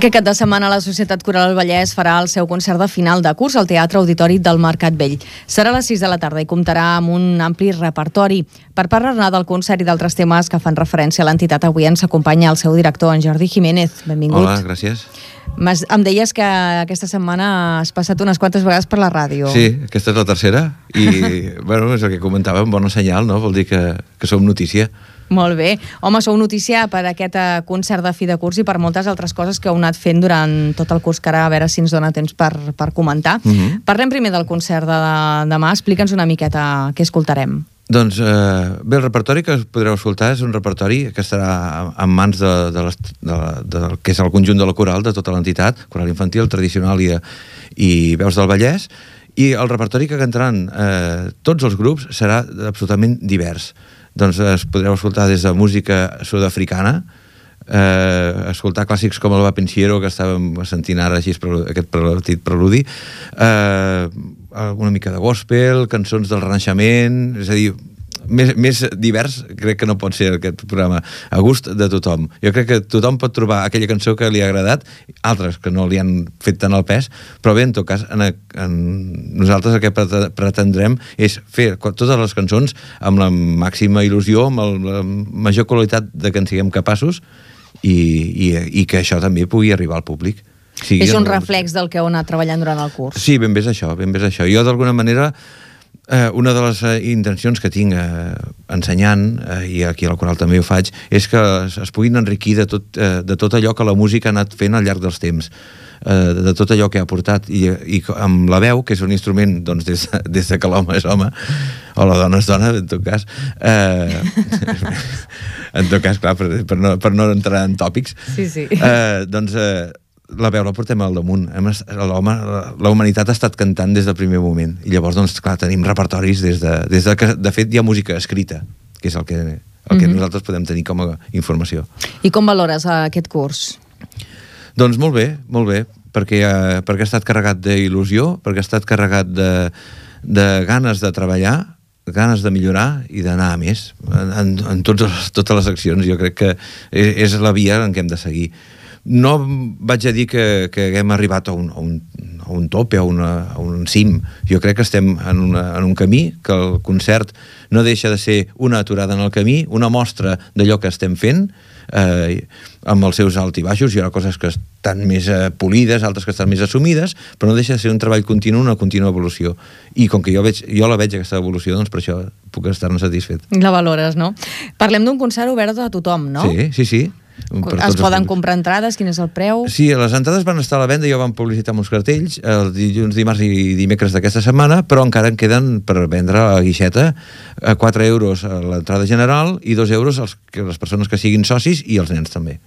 Aquest cap de setmana la Societat Coral Vallès farà el seu concert de final de curs al Teatre Auditori del Mercat Vell. Serà a les 6 de la tarda i comptarà amb un ampli repertori. Per parlar-ne del concert i d'altres temes que fan referència a l'entitat, avui ens acompanya el seu director, en Jordi Jiménez. Benvingut. Hola, gràcies. Mas, em deies que aquesta setmana has passat unes quantes vegades per la ràdio. Sí, aquesta és la tercera i, bueno, és el que comentàvem, bona senyal, no? Vol dir que, que som notícia. Molt bé. Home, sou notícia per aquest eh, concert de fi de curs i per moltes altres coses que heu anat fent durant tot el curs, que ara a veure si ens dona temps per, per comentar. Mm -hmm. Parlem primer del concert de demà. Explica'ns una miqueta què escoltarem. Doncs eh, bé, el repertori que podreu escoltar és un repertori que estarà en mans de, de, les, de, de, de que és el conjunt de la coral de tota l'entitat, coral infantil, tradicional i, i veus del Vallès, i el repertori que cantaran eh, tots els grups serà absolutament divers. Doncs es podreu escoltar des de música sud-africana, eh, escoltar clàssics com el Va Pensiero, que estàvem sentint ara així aquest petit preludi, eh, una mica de gospel, cançons del Renaixement, és a dir, més, més divers crec que no pot ser aquest programa a gust de tothom jo crec que tothom pot trobar aquella cançó que li ha agradat altres que no li han fet tant el pes però bé, en tot cas en, en nosaltres el que pretendrem és fer totes les cançons amb la màxima il·lusió amb el, la major qualitat de que en siguem capaços i, i, i que això també pugui arribar al públic sigui, és un reflex del que heu anat treballant durant el curs. Sí, ben bé és això, ben bé és això. Jo, d'alguna manera, eh, una de les eh, intencions que tinc eh, ensenyant, eh, i aquí a la Coral també ho faig, és que es, es puguin enriquir de tot, eh, de tot allò que la música ha anat fent al llarg dels temps eh, de tot allò que ha portat i, i amb la veu, que és un instrument doncs, des, des de que l'home és home o la dona és dona, en tot cas eh, en tot cas, clar, per, per, no, per no entrar en tòpics sí, sí. Eh, doncs eh, la veu la portem al damunt. Hem, la humanitat ha estat cantant des del primer moment. I llavors, doncs, clar, tenim repertoris des de, des de que, de fet, hi ha música escrita, que és el que, el que mm -hmm. nosaltres podem tenir com a informació. I com valores aquest curs? Doncs molt bé, molt bé, perquè, eh, perquè ha estat carregat d'il·lusió, perquè ha estat carregat de, de ganes de treballar, ganes de millorar i d'anar a més en, en, en tots, totes les accions. Jo crec que és la via en què hem de seguir no vaig a dir que, que haguem arribat a un, a un, a un tope, a, una, a un cim. Jo crec que estem en, una, en un camí, que el concert no deixa de ser una aturada en el camí, una mostra d'allò que estem fent, eh, amb els seus alt i baixos, hi ha coses que estan més eh, polides, altres que estan més assumides, però no deixa de ser un treball continu, una contínua evolució. I com que jo, veig, jo la veig, aquesta evolució, doncs per això puc estar-ne satisfet. La valores, no? Parlem d'un concert obert a tothom, no? Sí, sí, sí. Per Es poden comprar entrades? Quin és el preu? Sí, les entrades van estar a la venda, ja ho van publicitar uns cartells, el dilluns, dimarts i dimecres d'aquesta setmana, però encara en queden per vendre a la guixeta a 4 euros a l'entrada general i 2 euros als, que les persones que siguin socis i els nens també.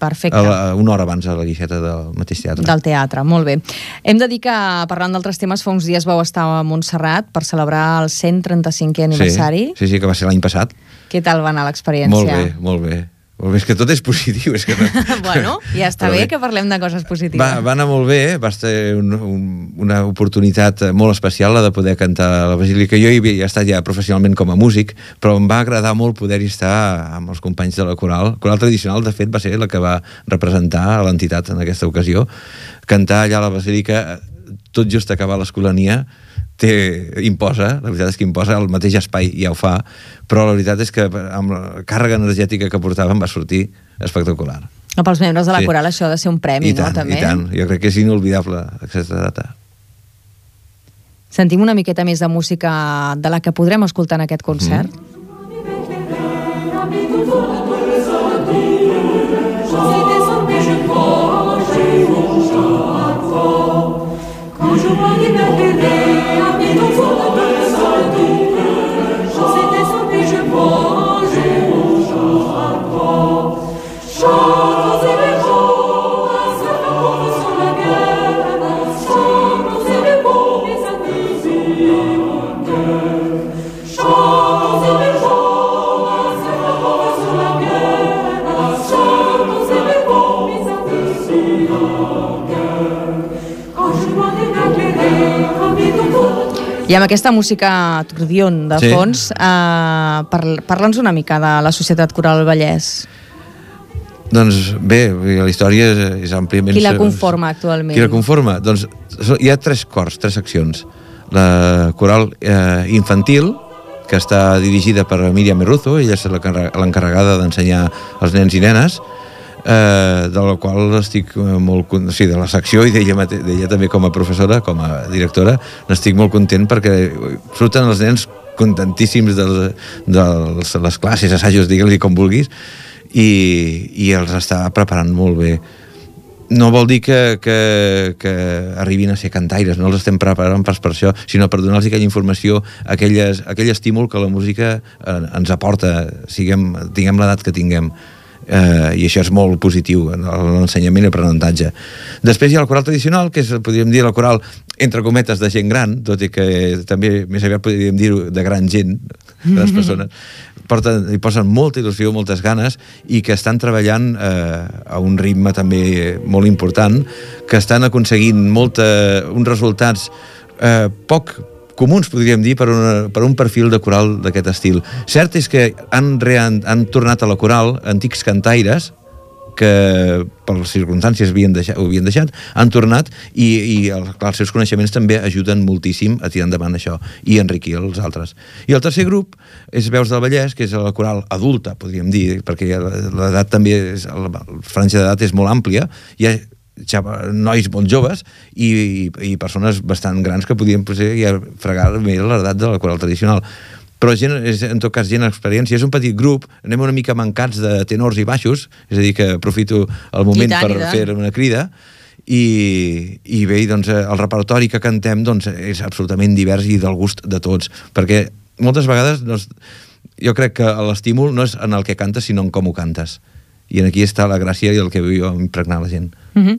Perfecte. A la, una hora abans a la guixeta del mateix teatre. Del teatre, molt bé. Hem de dir que, parlant d'altres temes, fa uns dies vau estar a Montserrat per celebrar el 135è aniversari. Sí, sí, sí, que va ser l'any passat. Què tal va anar l'experiència? Molt bé, molt bé. És que tot és positiu. És que no... bueno, ja està Però bé bé. que parlem de coses positives. Va, va anar molt bé, va ser un, un, una oportunitat molt especial la de poder cantar a la Basílica. Jo hi havia estat ja professionalment com a músic, però em va agradar molt poder-hi estar amb els companys de la coral. La coral tradicional, de fet, va ser la que va representar a l'entitat en aquesta ocasió. Cantar allà a la Basílica, tot just acabar l'escolania, té, imposa, la veritat és que imposa, el mateix espai ja ho fa, però la veritat és que amb la càrrega energètica que portàvem va sortir espectacular. Pels membres de la Sí. coral això ha de ser un premi, I tant, no? També. i tant. Jo crec que és inolvidable aquesta data. Sentim una miqueta més de música de la que podrem escoltar en aquest concert? Quand je Dio, ma liberterei, é a me non solo I amb aquesta música acordion de Sí. fons, eh, par parla'ns una mica de la Societat Coral Vallès. Doncs bé, la història és, és àmpliament... Qui la conforma actualment? Qui la conforma? Doncs hi ha tres cors, tres seccions. La coral eh, infantil, que està dirigida per Míriam Merruzo, ella és l'encarregada d'ensenyar als nens i nenes, eh, de la qual estic eh, molt... con- O sigui, de la secció i d'ella d'ella també com a professora, com a directora, n'estic molt content perquè surten els nens contentíssims de, de les classes, assajos, digue-li com vulguis, i, i els està preparant molt bé no vol dir que, que, que arribin a ser cantaires, no els estem preparant pas per això, sinó per donar-los aquella informació, aquelles, aquell estímul que la música eh, ens aporta, siguem, tinguem l'edat que tinguem. Eh, i això és molt positiu en l'ensenyament i l'aprenentatge. Després hi ha la coral tradicional que és, podríem dir, la coral entre cometes de gent gran, tot i que també més aviat podríem dir de gran gent grans persones. Porten, hi posen molta il·lusió, moltes ganes i que estan treballant eh, a un ritme també molt important, que estan aconseguint molta, uns resultats eh, poc comuns, podríem dir, per, una, per un perfil de coral d'aquest estil. Cert és que han, rean, han tornat a la coral antics cantaires que per les circumstàncies havien deixat, ho havien deixat, han tornat i, i el, clar, els seus coneixements també ajuden moltíssim a tirar endavant això i enriquir els altres. I el tercer grup és Veus del Vallès, que és la coral adulta, podríem dir, perquè l'edat també, és, la franja d'edat és molt àmplia, hi ha nois molt joves i, i, i persones bastant grans que podien potser ja fregar bé l'edat de la coral tradicional. Però gent, és, en tot cas gent experiència. És un petit grup, anem una mica mancats de tenors i baixos, és a dir que aprofito el moment I tant, per fer una crida. I, i bé, doncs, eh, el repertori que cantem doncs, és absolutament divers i del gust de tots, perquè moltes vegades doncs, jo crec que l'estímul no és en el que cantes, sinó en com ho cantes. I aquí està la gràcia i el que vull impregnar la gent. Uh -huh.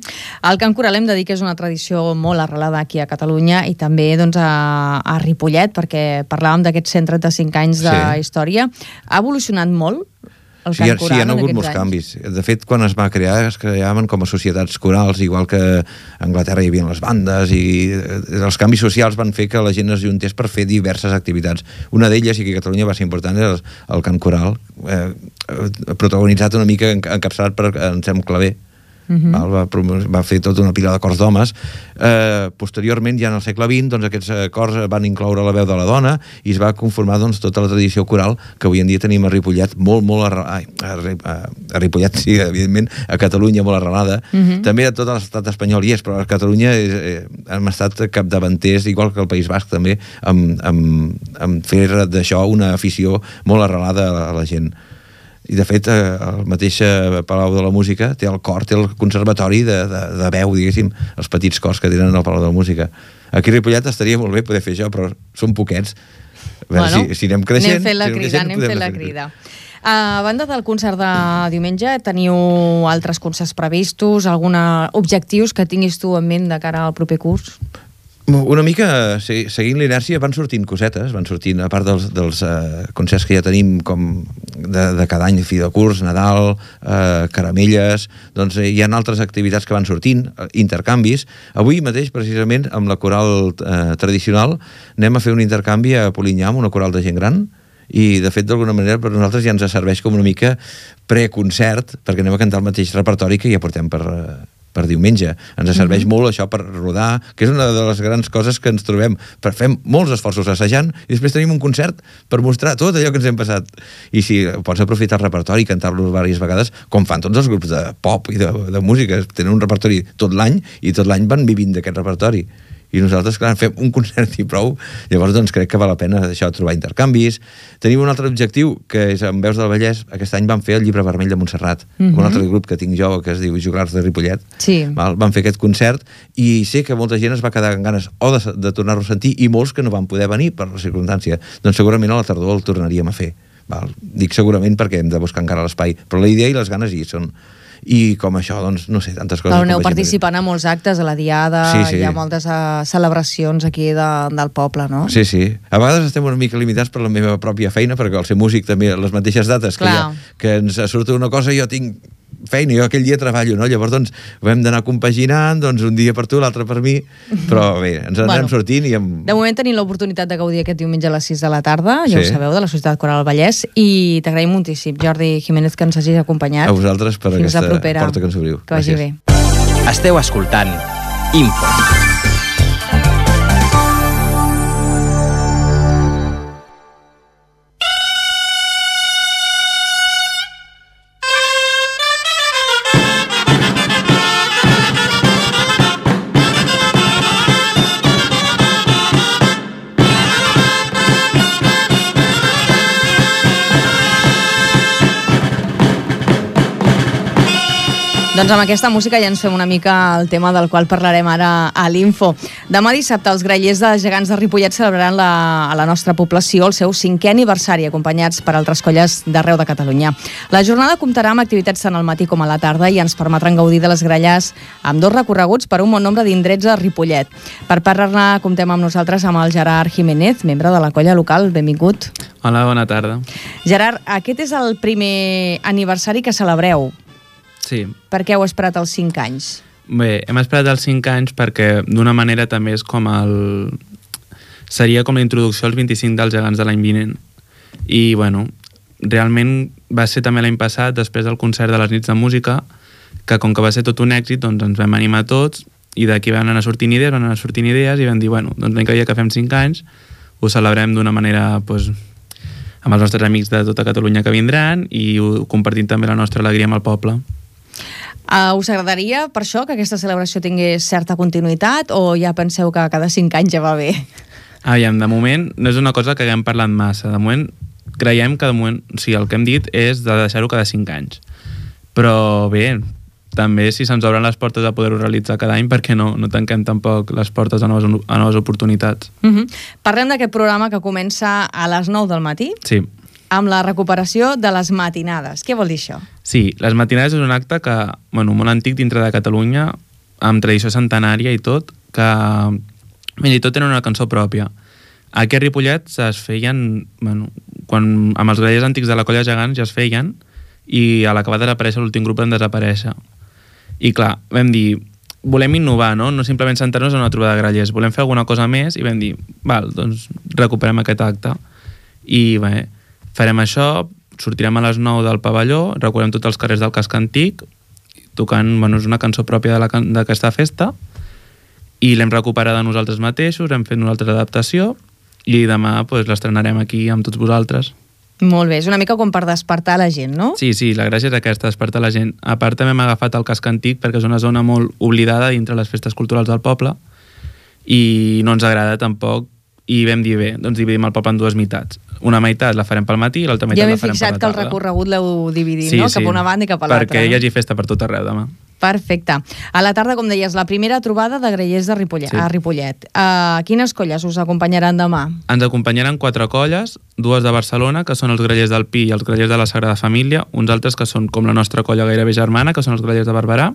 El cant coral hem de dir que és una tradició molt arrelada aquí a Catalunya i també doncs, a, a Ripollet, perquè parlàvem d'aquests 135 anys de Sí. història. Ha evolucionat molt el Sí, cant coral sí, hi ha hagut molts anys? canvis. De fet, quan es va crear, es creaven com a societats corals, igual que a Anglaterra hi havia les bandes, i eh, els canvis socials van fer que la gent es juntés per fer diverses activitats. Una d'elles, i que a Catalunya va ser important, era el, el cant coral, eh, eh, protagonitzat una mica en- encapçalat per Anselm Clavé, Mhm. val? Va, va fer tota una pila de cors d'homes. Eh, posteriorment, ja en el segle XX, doncs, aquests eh, cors van incloure la veu de la dona i es va conformar doncs, tota la tradició coral que avui en dia tenim a Ripollet, molt, molt arrelada, ai, a, Ri- a, a Ripollet, sí, evidentment, a Catalunya molt arrelada. Mhm. També a tot l'estat espanyol hi és, però a Catalunya és, eh, hem estat capdavanters, igual que el País Basc també, amb, amb, amb fer d'això una afició molt arrelada a la, a la gent i de fet eh, el mateix eh, Palau de la Música té el cor, té el conservatori de, de, de veu, diguéssim, els petits cors que tenen al Palau de la Música. Aquí a Ripollet estaria molt bé poder fer això, però són poquets. A veure Bueno, si, si anem creixent... Anem fent la si crida, creixent, anem fent la crida. A banda del concert de diumenge, teniu altres concerts previstos, alguna objectius que tinguis tu en ment de cara al proper curs? Una mica, se- seguint l'inèrcia, van sortint cosetes, van sortint, a part dels, dels uh, concerts que ja tenim com de, de cada any, fi de curs, Nadal, uh, caramelles, doncs eh, hi ha altres activitats que van sortint, eh, intercanvis. Avui mateix, precisament, amb la coral uh, tradicional, anem a fer un intercanvi a Polinyà amb una coral de gent gran, i de fet d'alguna manera per nosaltres ja ens serveix com una mica preconcert perquè anem a cantar el mateix repertori que ja portem per, eh, per diumenge. Ens serveix molt això per rodar, que és una de les grans coses que ens trobem. Per fem molts esforços assajant i després tenim un concert per mostrar tot allò que ens hem passat. I si pots aprofitar el repertori i cantar-lo diverses vegades, com fan tots els grups de pop i de, de música, tenen un repertori tot l'any i tot l'any van vivint d'aquest repertori i nosaltres, clar, fem un concert i prou llavors doncs crec que val la pena això trobar intercanvis tenim un altre objectiu que és en Veus del Vallès, aquest any vam fer el llibre vermell de Montserrat mm -hmm. un altre grup que tinc jo que es diu Juglars de Ripollet Sí. val? van fer aquest concert i sé que molta gent es va quedar amb ganes o de, de tornar-ho a sentir i molts que no van poder venir per la circumstància doncs segurament a la tardor el tornaríem a fer val? dic segurament perquè hem de buscar encara l'espai però la idea i les ganes hi són i com això, doncs, no sé, tantes coses com aneu participant a molts actes, a la Diada, Sí, sí. hi ha moltes uh, celebracions aquí de, del poble, no? Sí, sí. A vegades estem una mica limitats per la meva pròpia feina, perquè al ser músic també les mateixes dates que, ja, que ens surt una cosa, jo tinc feina, jo aquell dia treballo, no? Llavors, doncs, ho hem d'anar compaginant, doncs, un dia per tu, l'altre per mi, però bé, ens en Bueno. anem sortint i amb... De moment tenim l'oportunitat de gaudir aquest diumenge a les 6 de la tarda, ja Sí. ho sabeu, de la Societat Coral Vallès, i t'agraïm moltíssim, Jordi Jiménez, que ens hagis acompanyat. A vosaltres per Fins aquesta la propera. porta que ens obriu. Que vagi Gràcies. bé. Esteu escoltant Info. Doncs amb aquesta música ja ens fem una mica el tema del qual parlarem ara a l'Info. Demà dissabte els grellers de gegants de Ripollet celebraran la, a la nostra població el seu cinquè aniversari, acompanyats per altres colles d'arreu de Catalunya. La jornada comptarà amb activitats tant al matí com a la tarda i ens permetran gaudir de les gralles amb dos recorreguts per un bon nombre d'indrets a Ripollet. Per parlar-ne comptem amb nosaltres amb el Gerard Jiménez, membre de la colla local. Benvingut. Hola, bona tarda. Gerard, aquest és el primer aniversari que celebreu. Sí, Per què heu esperat els 5 anys? bé, hem esperat els 5 anys perquè d'una manera també és com el... seria com la introducció als 25 dels gegants de l'any vinent. I, bueno, realment va ser també l'any passat, després del concert de les nits de música, que com que va ser tot un èxit, doncs ens vam animar tots i d'aquí van anar sortint idees, van anar sortint idees i vam dir, bueno, doncs l'any que dia que fem 5 anys ho celebrem d'una manera, doncs, amb els nostres amics de tota Catalunya que vindran i compartint també la nostra alegria amb el poble. Uh, us agradaria, per això, que aquesta celebració tingués certa continuïtat o ja penseu que cada 5 anys ja va bé? Aviam, de moment no és una cosa que haguem parlat massa. De moment creiem que de moment, o sigui, el que hem dit és de deixar-ho cada 5 anys. Però bé, també si se'ns obren les portes a poder-ho realitzar cada any, perquè no, no tanquem tampoc les portes a noves, a noves oportunitats. Uh -huh. Parlem d'aquest programa que comença a les 9 del matí Sí. Amb la recuperació de les matinades. Què vol dir això? Sí, les matinades és un acte que, bueno, molt antic dintre de Catalunya, amb tradició centenària i tot, que fins i tot tenen una cançó pròpia. Aquí a Ripollet es feien, bueno, quan, amb els grellers antics de la colla gegants ja es feien, i a l'acabar de desaparèixer l'últim grup van desaparèixer. I clar, vam dir, volem innovar, no? No simplement sentar-nos en una trobada de grellers, volem fer alguna cosa més i vam dir, val, doncs recuperem aquest acte. I bé, farem això, sortirem a les 9 del pavelló, recorrem tots els carrers del casc antic, tocant, bueno, és una cançó pròpia de la can- d'aquesta festa, i l'hem recuperada nosaltres mateixos, hem fet una altra adaptació, i demà pues, l'estrenarem aquí amb tots vosaltres. Molt bé, és una mica com per despertar la gent, no? Sí, sí, la gràcia és aquesta, despertar la gent. A part també hem agafat el casc antic perquè és una zona molt oblidada dintre les festes culturals del poble i no ens agrada tampoc i vam dir, bé, doncs dividim el poble en dues meitats. Una meitat la farem pel matí i l'altra meitat Ja la farem per fixat la que el tarda. recorregut l'heu dividit, no? Cap a una banda i cap a l'altra. Perquè hi hagi festa per tot arreu demà. Perfecte. A la tarda, com deies, la primera trobada de grellers de Ripollet, Sí. a Ripollet. Uh, quines colles us acompanyaran demà? Ens acompanyaran quatre colles, dues de Barcelona, que són els grellers del Pi i els grellers de la Sagrada Família, uns altres que són com la nostra colla gairebé germana, que són els grellers de Barberà,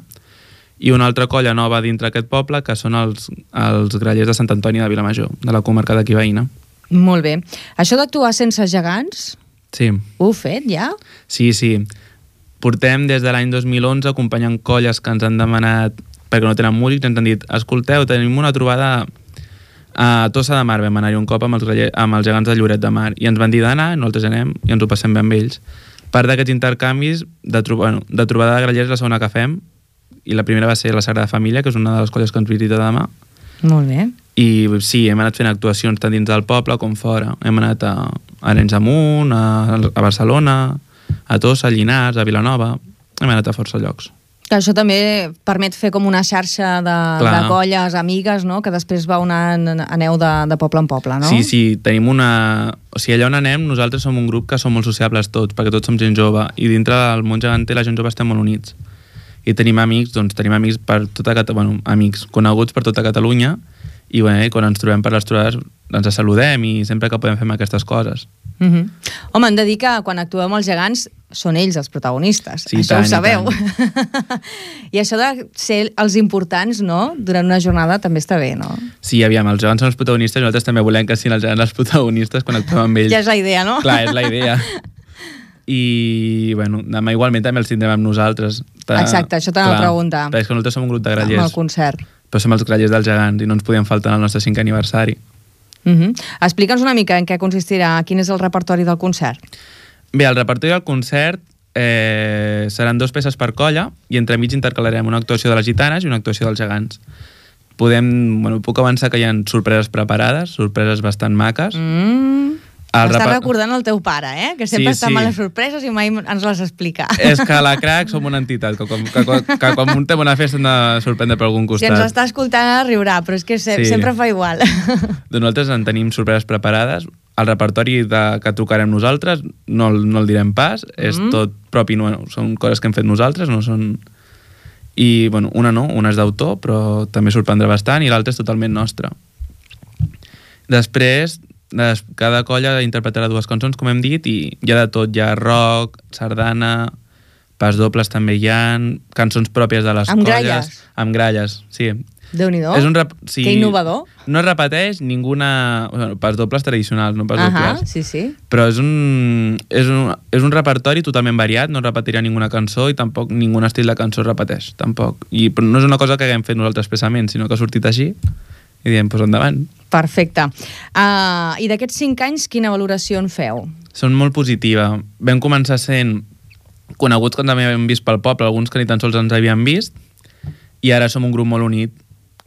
i una altra colla nova dintre aquest poble, que són els, els grellers de Sant Antoni de Vilamajor, de la comarca d'aquí veïna. Molt bé. Això d'actuar sense gegants, Sí, ho heu fet ja? sí, sí. Portem des de l'any 2011 acompanyant colles que ens han demanat, perquè no tenen músics, ens han dit, escolteu, tenim una trobada a Tossa de Mar, vam anar-hi un cop amb els, greller, amb els gegants de Lloret de Mar, i ens van dir d'anar, nosaltres anem i ens ho passem bé amb ells. Part d'aquests intercanvis, de, bueno, de trobada de grellers, la segona que fem, i la primera va ser la Sagrada Família, que és una de les colles que ens visita demà, Molt bé. i sí, hem anat fent actuacions tant dins del poble com fora. Hem anat a Arenys Amunt, a, a Barcelona, a Tossa, a Llinars, a Vilanova... Hem anat a força llocs. Que això també permet fer com una xarxa de, Clar. de colles, amigues, no? que després va una, aneu de, de poble en poble, no? Sí, sí, tenim una... O sigui, allà on anem, nosaltres som un grup que som molt sociables tots, perquè tots som gent jove, i dintre del món geganter la gent jove estem molt units. I tenim amics, doncs tenim amics per tota Catalunya, bueno, amics coneguts per tota Catalunya, i bé, quan ens trobem per les trobades ens saludem i sempre que podem fem aquestes coses. Uh -huh. Home, hem de dir que quan actuem els gegants són ells els protagonistes. Sí, això tant, ho i sabeu. tant. I això de ser els importants, no?, durant una jornada també està bé, no? Sí, aviam, els gegants són els protagonistes i nosaltres també volem que siguin els gegants els protagonistes quan actuem amb ells. Ja és la idea, no? Clar, és la idea. I, bueno, demà igualment també els tindrem amb nosaltres. Ta- Exacte, això t'anava a clar, preguntar. Perquè és que nosaltres som un grup de Amb el grallers, concert. però som els grallers dels gegants i no ens podien faltar en el nostre cinquè aniversari. Uh -huh. Explica'ns una mica en què consistirà, quin és el repertori del concert. Bé, el repertori del concert eh, seran dos peces per colla i entremig intercalarem una actuació de les gitanes i una actuació dels gegants. Podem, bueno, puc avançar que hi ha sorpreses preparades, sorpreses bastant maques. Mm. El reper- recordant el teu pare, eh? Que sempre Sí, està amb sí. les sorpreses i mai ens les explica. És que la crack som una entitat, que, com, que, que, que quan muntem una festa hem de sorprendre per algun Si costat. ens està escoltant riurà, però és que se Sí. sempre fa igual. Doncs nosaltres en tenim sorpreses preparades. El repertori de, que trucarem nosaltres no, no el direm pas, és Mm. tot propi, no, són coses que hem fet nosaltres, no són... I, bueno, una no, una és d'autor, però també sorprendrà bastant, i l'altra és totalment nostra. Després, des, cada colla interpretarà dues cançons, com hem dit, i hi ha de tot, hi ha rock, sardana, pas dobles també hi ha, cançons pròpies de les Amb colles. gralles? Amb gralles, sí. Déu-n'hi-do. És un rep... sí, Que innovador. No es repeteix ninguna... Bueno, pas dobles tradicionals, no pas Ahà, dobles. sí, sí. Però és un, és, un, és un repertori totalment variat, no repetirà ninguna cançó i tampoc ningun estil de cançó repeteix, tampoc. I però no és una cosa que haguem fet nosaltres expressament, sinó que ha sortit així i diem, doncs endavant. Perfecte. Uh, I d'aquests cinc anys, quina valoració en feu? Són molt positiva. Vam començar sent coneguts que també havíem vist pel poble, alguns que ni tan sols ens havien vist, i ara som un grup molt unit,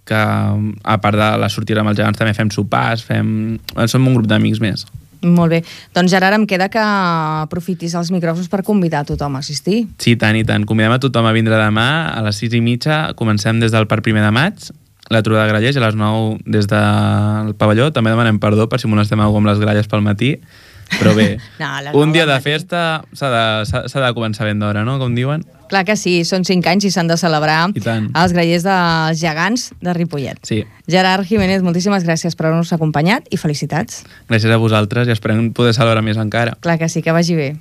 que a part de la sortida amb els gegants també fem sopars, fem... som un grup d'amics més. Molt bé. Doncs Gerard, em queda que aprofitis els micròfons per convidar a tothom a assistir. Sí, tant i tant. Convidem a tothom a vindre demà a les 6 i mitja. Comencem des del Parc Primer de Maig, la trobada de grallers, a les 9 des del pavelló. També demanem perdó per si molestem algú amb les gralles pel matí. Però bé, No, un dia de festa s'ha de, de començar ben d'hora, no?, com diuen. Clar que sí, són cinc anys i s'han de celebrar els grallers dels gegants de Ripollet. Sí. Gerard Jiménez, moltíssimes gràcies per haver-nos acompanyat i felicitats. Gràcies a vosaltres i esperem poder celebrar més encara. Clar que sí, que vagi bé.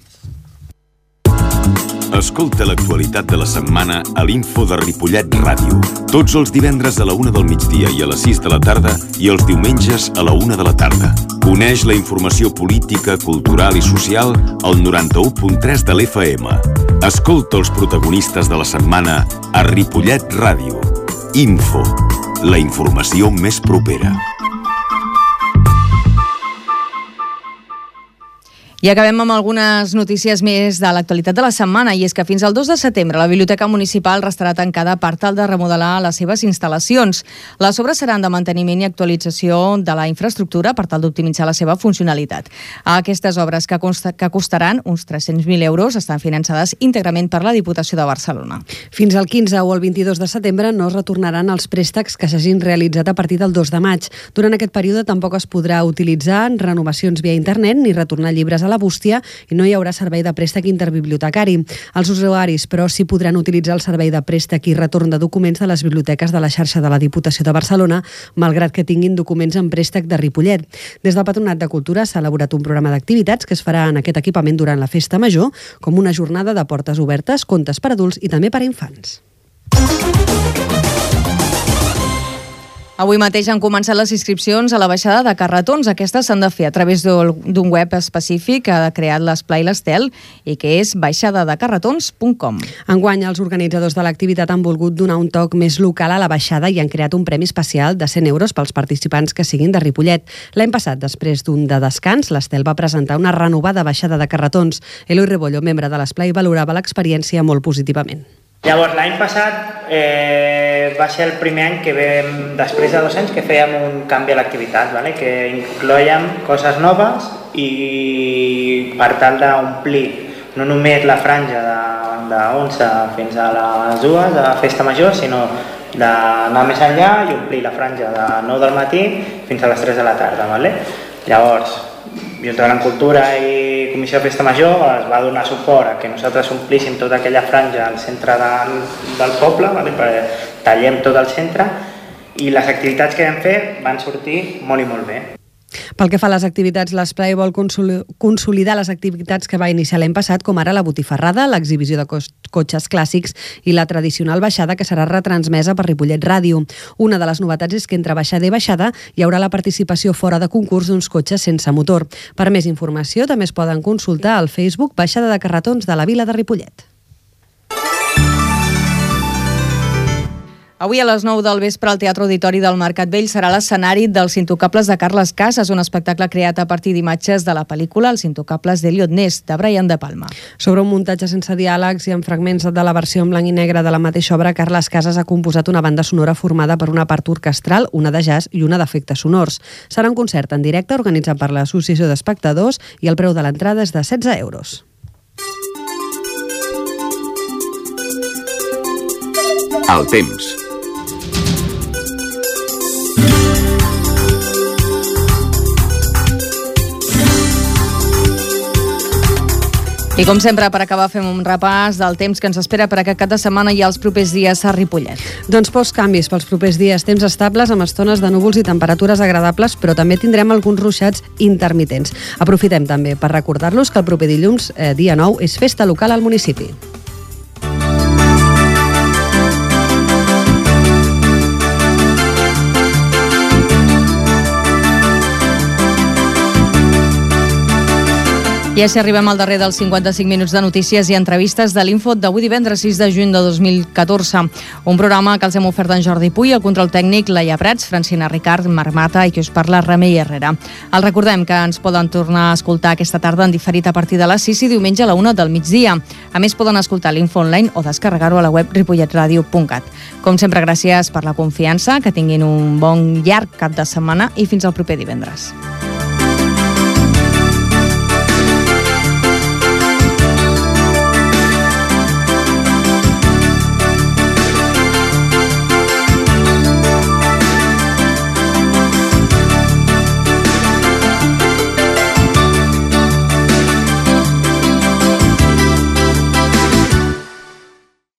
Escolta l'actualitat de la setmana a l'Info de Ripollet Ràdio. Tots els divendres a la una del migdia i a les 6 de la tarda i els diumenges a la una de la tarda. Coneix la informació política, cultural i social al 91.3 de l'FM. Escolta els protagonistes de la setmana a Ripollet Ràdio. Info. La informació més propera. I acabem amb algunes notícies més de l'actualitat de la setmana i és que fins al 2 de setembre la Biblioteca Municipal restarà tancada per tal de remodelar les seves instal·lacions. Les obres seran de manteniment i actualització de la infraestructura per tal d'optimitzar la seva funcionalitat. Aquestes obres que, consta, que costaran uns 300.000 euros estan finançades íntegrament per la Diputació de Barcelona. Fins al 15 o el 22 de setembre no es retornaran els préstecs que s'hagin realitzat a partir del 2 de maig. Durant aquest període tampoc es podrà utilitzar renovacions via internet ni retornar llibres a la bústia i no hi haurà servei de préstec interbibliotecari. Els usuaris, però, sí podran utilitzar el servei de préstec i retorn de documents de les biblioteques de la xarxa de la Diputació de Barcelona, malgrat que tinguin documents en préstec de Ripollet. Des del Patronat de Cultura s'ha elaborat un programa d'activitats que es farà en aquest equipament durant la Festa Major, com una jornada de portes obertes, contes per adults i també per a infants. Avui mateix han començat les inscripcions a la baixada de carretons. Aquestes s'han de fer a través d'un web específic que ha creat l'Esplai l'Estel i que és baixadadecarretons.com. Enguany, els organitzadors de l'activitat han volgut donar un toc més local a la baixada i han creat un premi especial de 100 euros pels participants que siguin de Ripollet. L'any passat, després d'un de descans, l'Estel va presentar una renovada baixada de carretons. Eloi Rebollo, membre de l'Esplai, valorava l'experiència molt positivament. Llavors, l'any passat eh, va ser el primer any que vam, després de dos anys, que fèiem un canvi a l'activitat, vale? que incloïem coses noves i per tal d'omplir no només la franja de, de 11 fins a les 2 de festa major, sinó d'anar més enllà i omplir la franja de 9 del matí fins a les 3 de la tarda. Vale? Llavors, Ajuntament en Cultura i Comissió de Festa Major es va donar suport a que nosaltres omplíssim tota aquella franja al centre de, del poble, vale? tallem tot el centre, i les activitats que vam fer van sortir molt i molt bé. Pel que fa a les activitats, l'Esplai vol consolidar les activitats que va iniciar l'any passat, com ara la botifarrada, l'exhibició de cotxes clàssics i la tradicional baixada que serà retransmesa per Ripollet Ràdio. Una de les novetats és que entre baixada i baixada hi haurà la participació fora de concurs d'uns cotxes sense motor. Per més informació també es poden consultar al Facebook Baixada de Carretons de la Vila de Ripollet. Avui a les 9 del vespre al Teatre Auditori del Mercat Vell serà l'escenari dels Intocables de Carles Casas, un espectacle creat a partir d'imatges de la pel·lícula Els Intocables d'Eliot Ness, de Brian De Palma. Sobre un muntatge sense diàlegs i amb fragments de la versió en blanc i negre de la mateixa obra, Carles Casas ha composat una banda sonora formada per una part orquestral, una de jazz i una d'efectes sonors. Serà un concert en directe organitzat per l'Associació d'Espectadors i el preu de l'entrada és de 16 euros. El temps. I com sempre, per acabar, fem un repàs del temps que ens espera per aquest cap de setmana i els propers dies a Ripollet. Doncs pocs canvis pels propers dies. Temps estables amb estones de núvols i temperatures agradables, però també tindrem alguns ruixats intermitents. Aprofitem també per recordar-los que el proper dilluns, eh, dia 9, és festa local al municipi. I així arribem al darrer dels 55 minuts de notícies i entrevistes de l'Info d'avui divendres 6 de juny de 2014. Un programa que els hem ofert en Jordi Puy, el control tècnic, Laia Prats, Francina Ricard, Marc Mata i que us parla Remei Herrera. El recordem que ens poden tornar a escoltar aquesta tarda en diferit a partir de les 6 i diumenge a la 1 del migdia. A més, poden escoltar l'Info online o descarregar-ho a la web ripolletradio.cat. Com sempre, gràcies per la confiança, que tinguin un bon llarg cap de setmana i fins al proper divendres.